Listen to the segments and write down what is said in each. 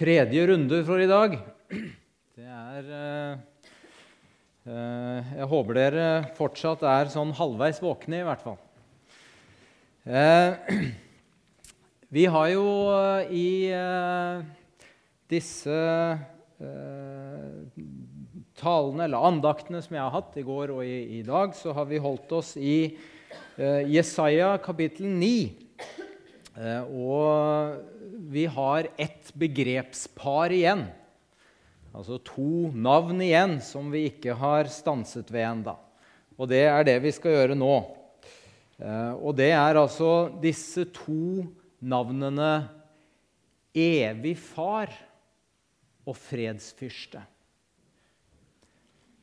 tredje runde for i dag. Det er eh, eh, Jeg håper dere fortsatt er sånn halvveis våkne, i hvert fall. Eh, vi har jo eh, i eh, disse eh, talene, eller andaktene som jeg har hatt i går og i, i dag, så har vi holdt oss i Jesaja kapittel 9. Eh, og vi har ett begrepspar igjen. Altså to navn igjen som vi ikke har stanset ved enda. Og det er det vi skal gjøre nå. Eh, og det er altså disse to navnene Evig far og fredsfyrste.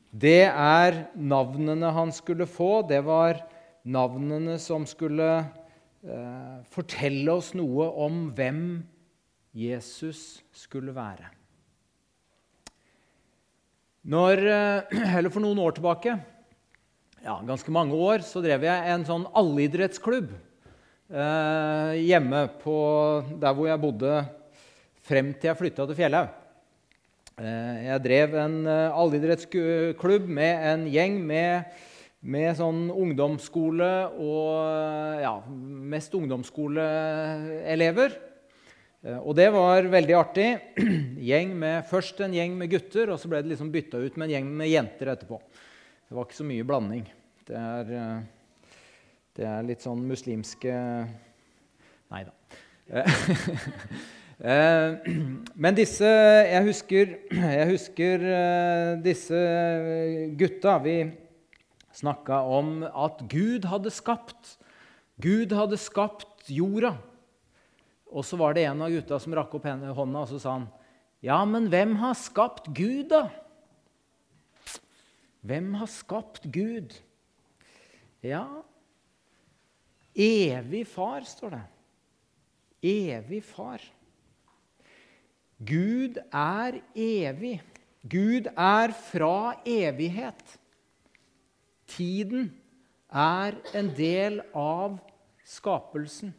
Det er navnene han skulle få. Det var navnene som skulle fortelle oss noe om hvem Jesus skulle være. Når, eh, eller For noen år tilbake, ja, ganske mange år, så drev jeg en sånn allidrettsklubb eh, hjemme på der hvor jeg bodde frem til jeg flytta til Fjellhaug. Eh, jeg drev en eh, allidrettsklubb med en gjeng med, med sånn ungdomsskole og ja, mest ungdomsskoleelever. Eh, og det var veldig artig. Med, først en gjeng med gutter, og så ble det liksom bytta ut med en gjeng med jenter etterpå. Det var ikke så mye blanding. Det er, det er litt sånn muslimske Nei da. Men disse Jeg husker, jeg husker disse gutta. Vi snakka om at Gud hadde skapt. Gud hadde skapt jorda. Og så var det en av gutta som rakk opp hånda og så sa han, Ja, men hvem har skapt Gud, da? Hvem har skapt Gud? Ja, evig far, står det. Evig far. Gud er evig. Gud er fra evighet. Tiden er en del av skapelsen.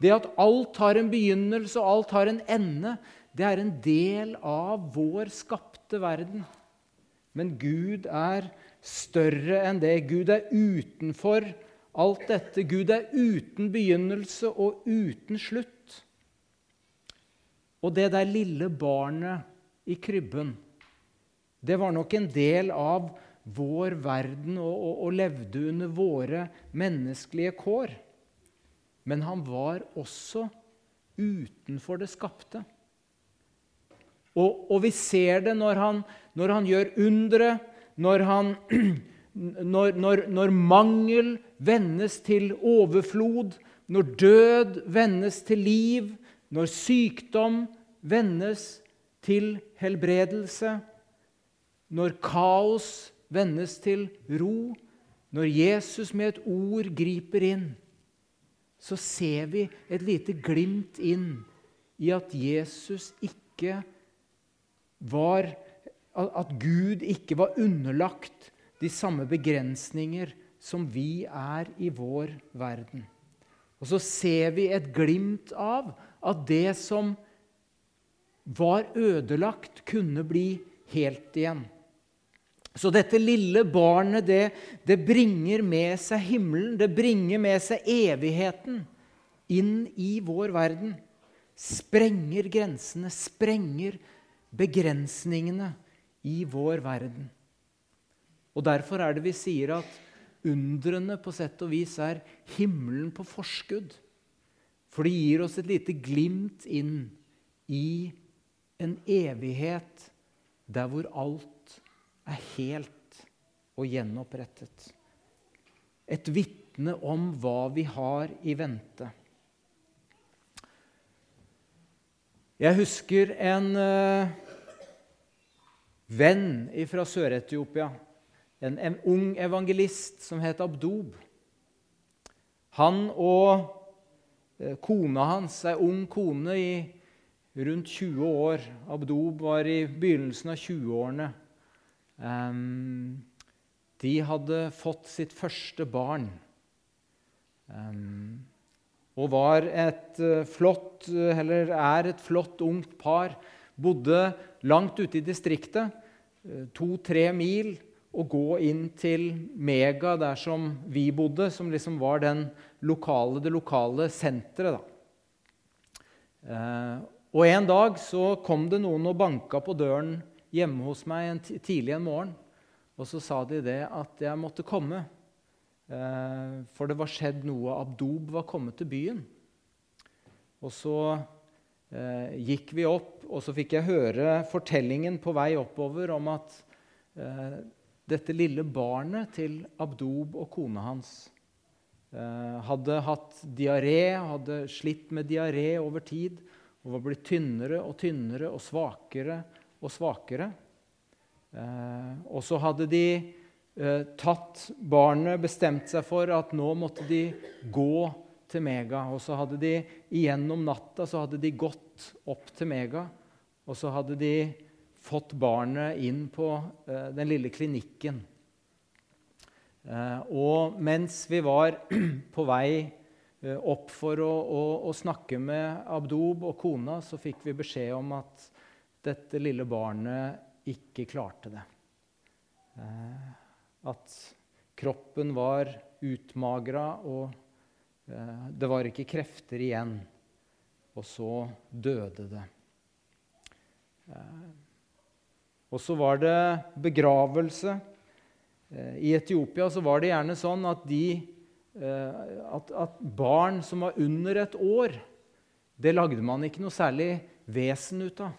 Det at alt har en begynnelse og alt har en ende, det er en del av vår skapte verden. Men Gud er større enn det. Gud er utenfor alt dette. Gud er uten begynnelse og uten slutt. Og det der lille barnet i krybben, det var nok en del av vår verden og, og, og levde under våre menneskelige kår. Men han var også utenfor det skapte. Og, og vi ser det når han, når han gjør undre, når, han, når, når, når mangel vendes til overflod, når død vendes til liv, når sykdom vendes til helbredelse, når kaos vendes til ro, når Jesus med et ord griper inn så ser vi et lite glimt inn i at Jesus ikke var At Gud ikke var underlagt de samme begrensninger som vi er i vår verden. Og så ser vi et glimt av at det som var ødelagt, kunne bli helt igjen. Så dette lille barnet det, det, bringer med seg himmelen, det bringer med seg evigheten inn i vår verden. Sprenger grensene, sprenger begrensningene i vår verden. Og Derfor er det vi sier at undrene på sett og vis er himmelen på forskudd. For det gir oss et lite glimt inn i en evighet der hvor alt er helt og gjenopprettet. Et vitne om hva vi har i vente. Jeg husker en uh, venn fra Sør-Etiopia, en, en, ung evangelist som het Abdob. Han og uh, kona hans, ei ung kone i rundt 20 år Abdob var i begynnelsen av 20-årene. Um, de hadde fått sitt første barn. Um, og var et uh, flott, eller er et flott ungt par. bodde langt ute i distriktet, to-tre mil, og gå inn til Mega, der som vi bodde, som liksom var lokale, det lokale senteret. Eh, og En dag så kom det noen og banka på døren hjemme hos meg en tidlig en morgen. Og så sa de det at jeg måtte komme, eh, for det var skjedd noe. Abdob var kommet til byen. Og så eh, gikk vi opp, og så fikk jeg høre fortellingen på vei oppover om at eh, dette lille barnet til Abdob og kona hans hadde hatt diaré, hadde slitt med diaré over tid og var blitt tynnere og tynnere og svakere og svakere. Eh, og så hadde de eh, tatt barnet, bestemt seg for at nå måtte de gå til Mega. Og så hadde de igjennom natta så hadde de gått opp til Mega, og så hadde de fått barnet inn på eh, den lille klinikken. Eh, og mens vi var på vei eh, opp for å, å, å, snakke med Abdob og kona, så fikk vi beskjed om at dette lille barnet ikke klarte det. At kroppen var utmagra, og det var ikke krefter igjen. Og så døde det. Og så var det begravelse. Eh, I Etiopia så var det gjerne sånn at, de, eh, at, at barn som var under et år, det lagde man ikke noe særlig vesen ut av.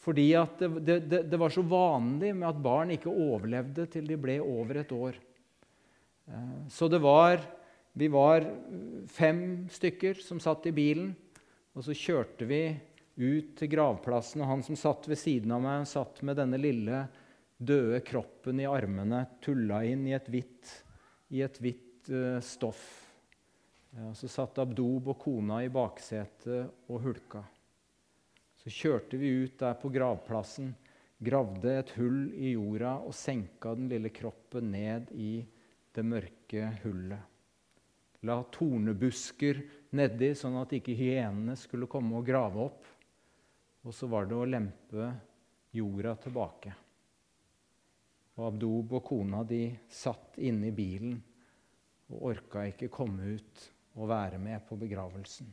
Fordi det, det, det, var så vanlig med at barn ikke overlevde til de ble over et år. Eh, så det var Vi var fem stykker som satt i bilen, og så kjørte vi ut til gravplassen, og han som satt ved siden av meg, satt med denne lille døde kroppen i armene, tulla inn i et hvitt, i et hvitt uh, stoff. Ja, så satt Abdob og kona i baksetet og hulka. Så kjørte vi ut der på gravplassen, gravde et hull i jorda og senka den lille kroppen ned i det mørke hullet. La tornebusker nedi, sånn at ikke hyenene skulle komme og grave opp. Og så var det å lempe jorda tilbake. Og Abdob og kona de satt inne i bilen og orka ikke komme ut og være med på begravelsen.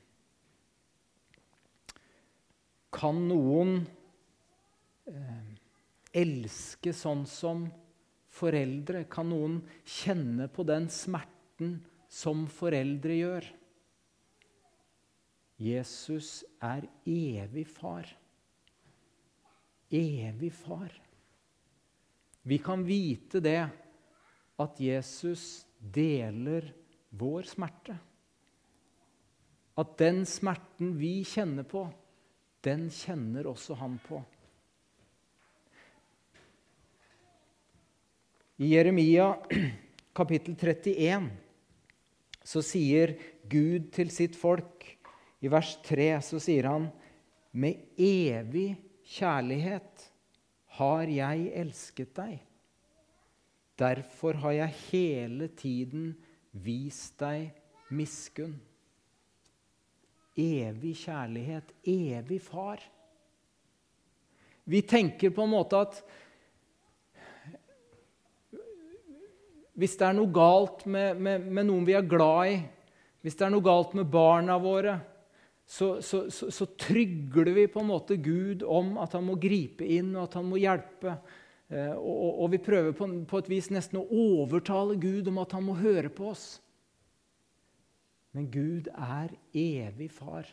Kan noen eh, elske sånn som foreldre? Kan noen kjenne på den smerten som foreldre gjør? Jesus er evig far. Evig far. Vi kan vite det at Jesus deler vår smerte. At den smerten vi kjenner på, den kjenner også han på. I Jeremia kapittel 31 så sier Gud til sitt folk i vers 3 så sier han med evig kjærlighet har jeg elsket deg. Derfor har jeg hele tiden vist deg miskunn. Evig kjærlighet, evig far. Vi tenker på en måte at hvis det er noe galt med, med, med noen vi er glad i, hvis det er noe galt med barna våre, så, så, så, så, trygler vi på en måte Gud om at han må gripe inn og at han må hjelpe. Eh, og, og, og, vi prøver på, på, et vis nesten å overtale Gud om at han må høre på oss. Men Gud er evig far.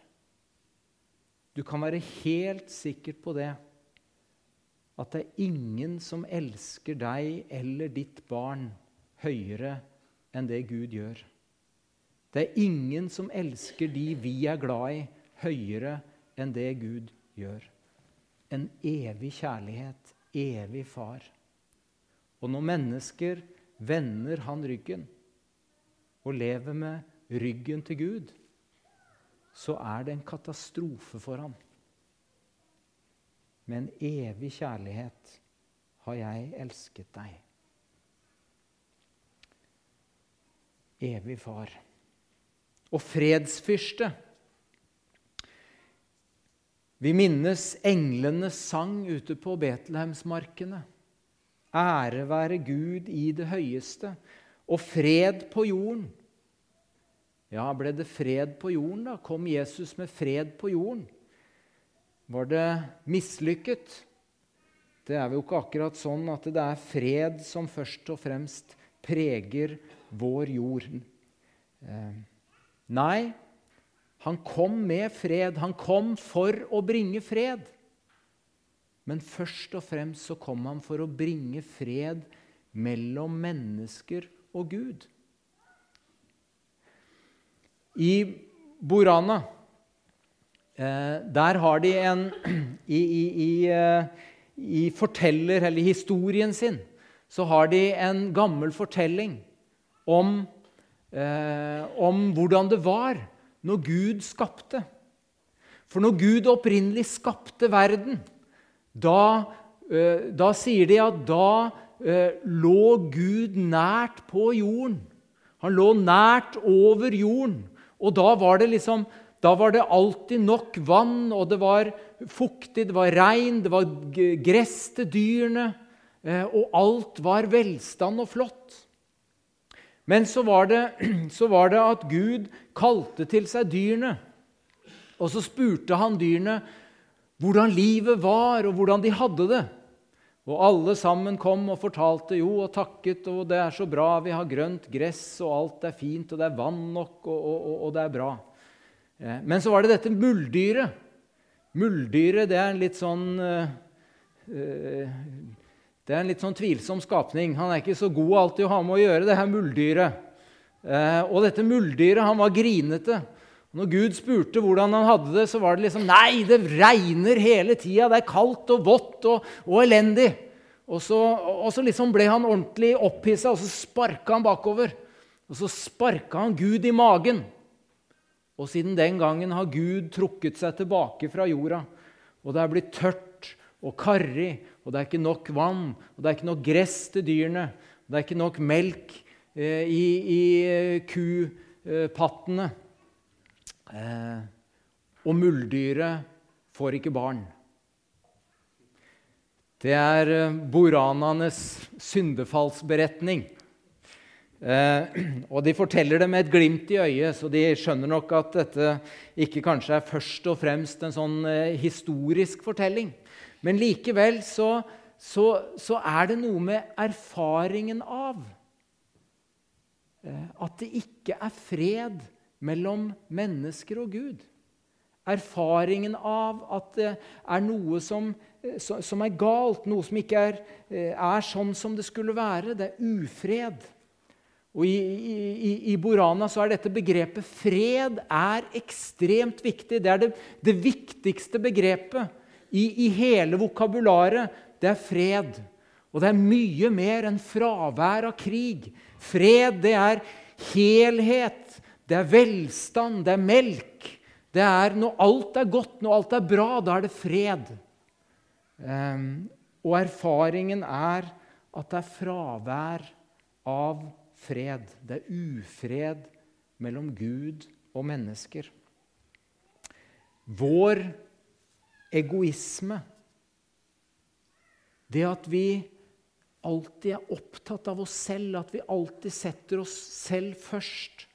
Du kan være helt sikker på det. At det er ingen som elsker deg eller ditt barn høyere enn det Gud gjør. Det er ingen som elsker de vi er glad i, høyere enn det Gud gjør. En evig kjærlighet, evig far. Og når mennesker vender han ryggen og lever med ryggen til Gud, så er det en katastrofe for ham. Med en evig kjærlighet har jeg elsket deg. Evig far og fredsfyrste. Vi minnes englenes sang ute på Betlehemsmarkene. Ære være Gud i det høyeste, og fred på jorden. Ja, ble det fred på jorden, da? Kom Jesus med fred på jorden? Var det mislykket? Det er jo ikke akkurat sånn at det er fred som først og fremst preger vår jord. Eh, nei, han kom med fred. Han kom for å bringe fred. Men først og fremst så kom han for å bringe fred mellom mennesker og Gud. I Borana eh, der har de en I, i, i eh, i forteller, eller historien sin, så har de en gammel fortelling om, eh, om hvordan det var når Gud skapte. For når Gud opprinnelig skapte verden, da, da sier de at da lå Gud nært på jorden. Han lå nært over jorden. Og da var det liksom da var det alltid nok vann, og det var fuktig, det var regn, det var gress til dyrene, eh, og alt var velstand og flott. Men så var, det, så var det at Gud kalte til seg dyrene. Og så spurte han dyrene hvordan livet var, og hvordan de hadde det. Og alle sammen kom og fortalte jo og takket, og det er så bra, vi har grønt gress, og alt er fint, og det er vann nok, og, og, og det er bra. Eh, men så var det dette mulddyret. Mulddyret det er en litt sånn uh, Det er en litt sånn tvilsom skapning. Han er ikke så god alltid å ha med å gjøre, det her mulddyret. Og dette mulddyret han var grinete. Når Gud spurte hvordan han hadde det, så var det liksom Nei, det regner hele tida. Det er kaldt og vått og, og elendig. Og så, og så, liksom ble han ordentlig opphissa, og så sparka han bakover. Og så sparka han Gud i magen. Og siden den gangen har Gud trukket seg tilbake fra jorda. Og det er blitt tørt og karrig, og det er ikke nok vann, og det er ikke nok gress til dyrene. Og det er ikke nok melk eh, i, i eh, kupattene. Eh, og muldyret får ikke barn. Det er eh, syndefallsberetning. Eh, og De forteller det med et glimt i øyet, så de skjønner nok at dette ikke kanskje er først og fremst en sånn eh, historisk fortelling. Men likevel så, så, så er det noe med erfaringen av eh, at det ikke er fred mellom mennesker og Gud. Erfaringen av at det er noe som, som er galt, noe som ikke er, er sånn som det skulle være. Det er ufred. Og i, i, i, Borana så er dette begrepet fred er ekstremt viktig. Det er det, det viktigste begrepet i, i, hele vokabularet. Det er fred. Og det er mye mer enn fravær av krig. Fred, det er helhet. Det er velstand. Det er melk. Det er Når alt er godt, når alt er bra, da er det fred. Um, og erfaringen er at det er fravær av fred. Det er ufred mellom Gud og mennesker. Vår egoisme, det at vi alltid er opptatt av oss selv, at vi alltid setter oss selv først,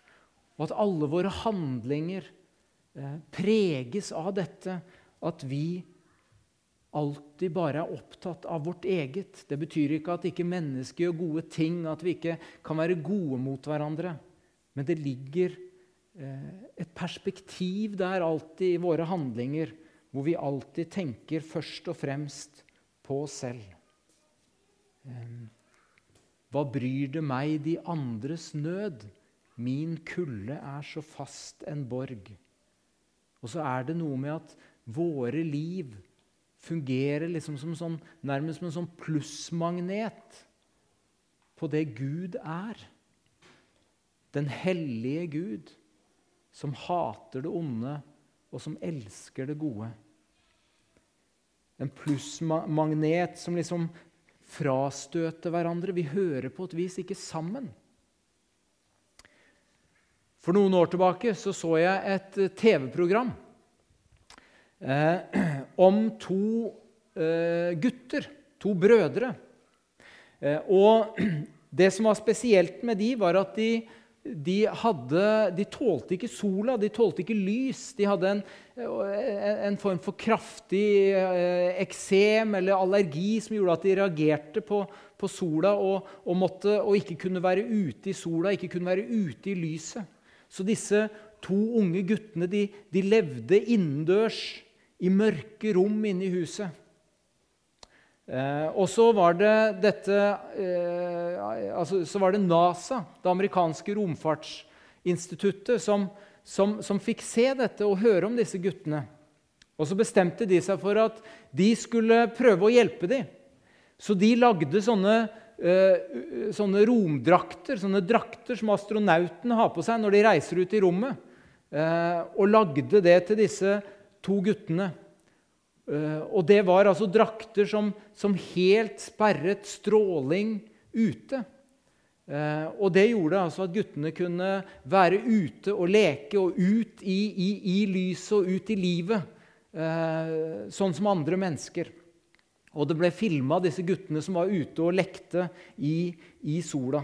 og at alle våre handlinger eh, preges av dette, at vi alltid bare er opptatt av vårt eget. Det betyr ikke at ikke mennesker gjør gode ting, at vi ikke kan være gode mot hverandre. Men det ligger eh, et perspektiv der alltid i våre handlinger hvor vi alltid tenker først og fremst på oss selv. Hva bryr det meg de andres nød? Min kulde er så fast en borg. Og så er det noe med at våre liv fungerer liksom som sånn, nærmest som en sånn plussmagnet på det Gud er. Den hellige Gud, som hater det onde, og som elsker det gode. En plussmagnet som liksom frastøter hverandre. Vi hører på et vis ikke sammen. For noen år tilbake så, så jeg et TV-program. Eh, om to eh, gutter, to brødre. Eh, og det som var spesielt med de, var at de, de, hadde, de tålte ikke sola, de tålte ikke lys. De hadde en, en form for kraftig eh, eksem eller allergi som gjorde at de reagerte på, på sola og, og, måtte, og ikke kunne være ute i sola, ikke kunne være ute i lyset. Så disse to unge guttene de, de levde innendørs i mørke rom inne i huset. Eh, og så var det dette eh, altså, Så var det NASA, det amerikanske romfartsinstituttet, som, som, som, fikk se dette og høre om disse guttene. Og så bestemte de seg for at de skulle prøve å hjelpe dem. Så de lagde sånne, sånne romdrakter, sånne drakter som astronautene har på seg når de reiser ut i rommet. Eh, og lagde det til disse to guttene. Eh, og det var altså drakter som, som helt sperret stråling ute. Eh, og det gjorde altså at guttene kunne være ute og leke og ut i, i, i lyset og ut i livet, eh, sånn som andre mennesker. Og det ble filma disse guttene som var ute og lekte i, i sola.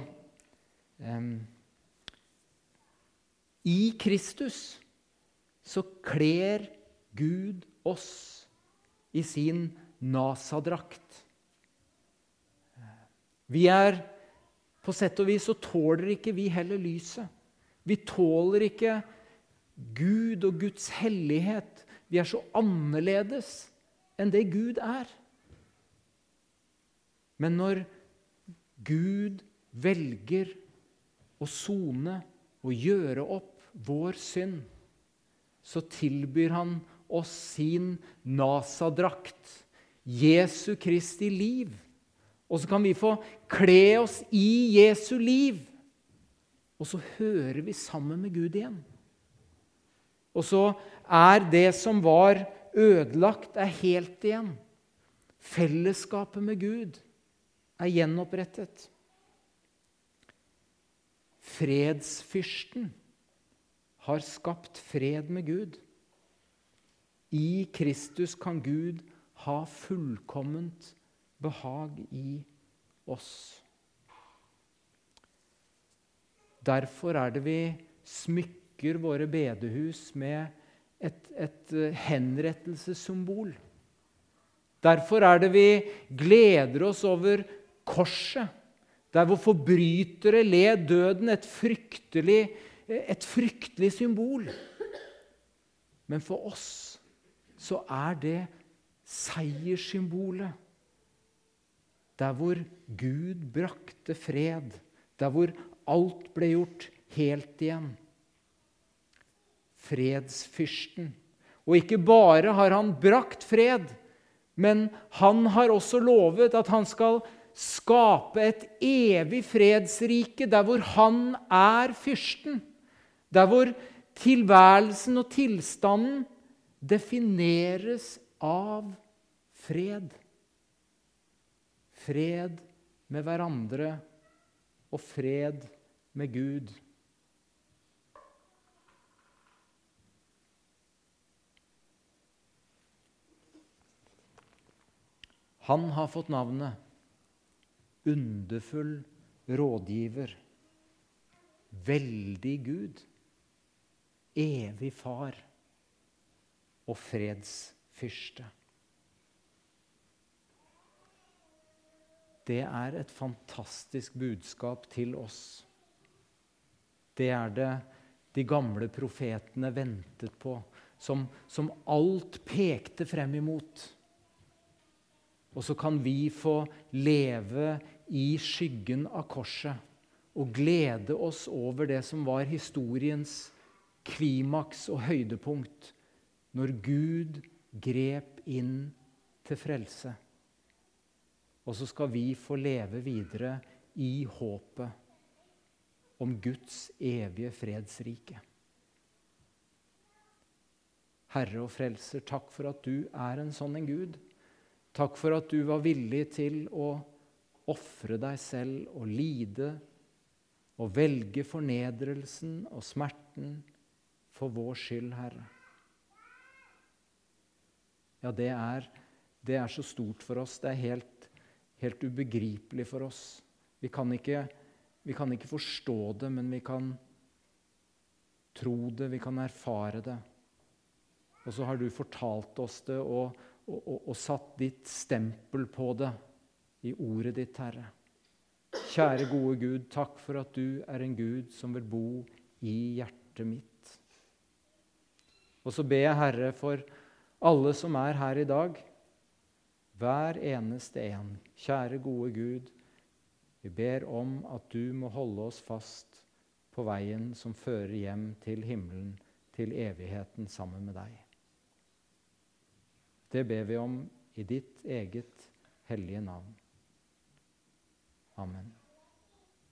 I Kristus så kler Gud oss i sin NASA-drakt. Vi er På sett og vis så tåler ikke vi heller lyset. Vi tåler ikke Gud og Guds hellighet. Vi er så annerledes enn det Gud er. Men når Gud velger å sone og gjøre opp vår synd, så tilbyr han oss sin NASA-drakt, Jesu Kristi liv. Og så kan vi få kle oss i Jesu liv. Og så hører vi sammen med Gud igjen. Og så er det som var ødelagt, er helt igjen. Fellesskapet med Gud er gjenopprettet. Fredsfyrsten har skapt fred med Gud. I Kristus kan Gud ha fullkomment behag i oss. Derfor er det vi smykker våre bedehus med et, et eh, henrettelsessymbol. Derfor er det vi gleder oss over korset, der hvor forbrytere led døden, et fryktelig, et fryktelig symbol. Men for oss så er det seierssymbolet. Der hvor Gud brakte fred, der hvor alt ble gjort helt igjen. Fredsfyrsten. Og ikke bare har han brakt fred, men han har også lovet at han skal skape et evig fredsrike der hvor han er fyrsten. Der hvor tilværelsen og tilstanden defineres av fred. Fred med hverandre og fred med Gud. Han har fått navnet Underfull rådgiver, veldig Gud, evig Far og fredsfyrste. Det er et fantastisk budskap til oss. Det er det de gamle profetene ventet på, som, som alt pekte frem imot. Og så kan vi få leve i skyggen av korset og glede oss over det som var historiens klimaks og høydepunkt når Gud grep inn til frelse. Og så skal vi få leve videre i håpet om Guds evige fredsrike. Herre og Frelser, takk for at du er en sånn en Gud. Takk for at du var villig til å ofre deg selv og lide og velge fornedrelsen og smerten for vår skyld, Herre. ja, det er, det er så stort for oss. Det er helt, helt ubegripelig for oss. Vi kan, ikke, vi kan ikke forstå det, men vi kan tro det, vi kan erfare det. Og så har du fortalt oss det og, og, og, og satt ditt stempel på det i ordet ditt, Herre. Kjære, gode Gud, takk for at du er en Gud som vil bo i hjertet mitt. Og så ber jeg, Herre, for alle som er her i dag, hver eneste en. Kjære, gode Gud, vi ber om at du må holde oss fast på veien som fører hjem til himmelen, til evigheten sammen med deg. Det ber vi om i ditt eget hellige navn. Amen.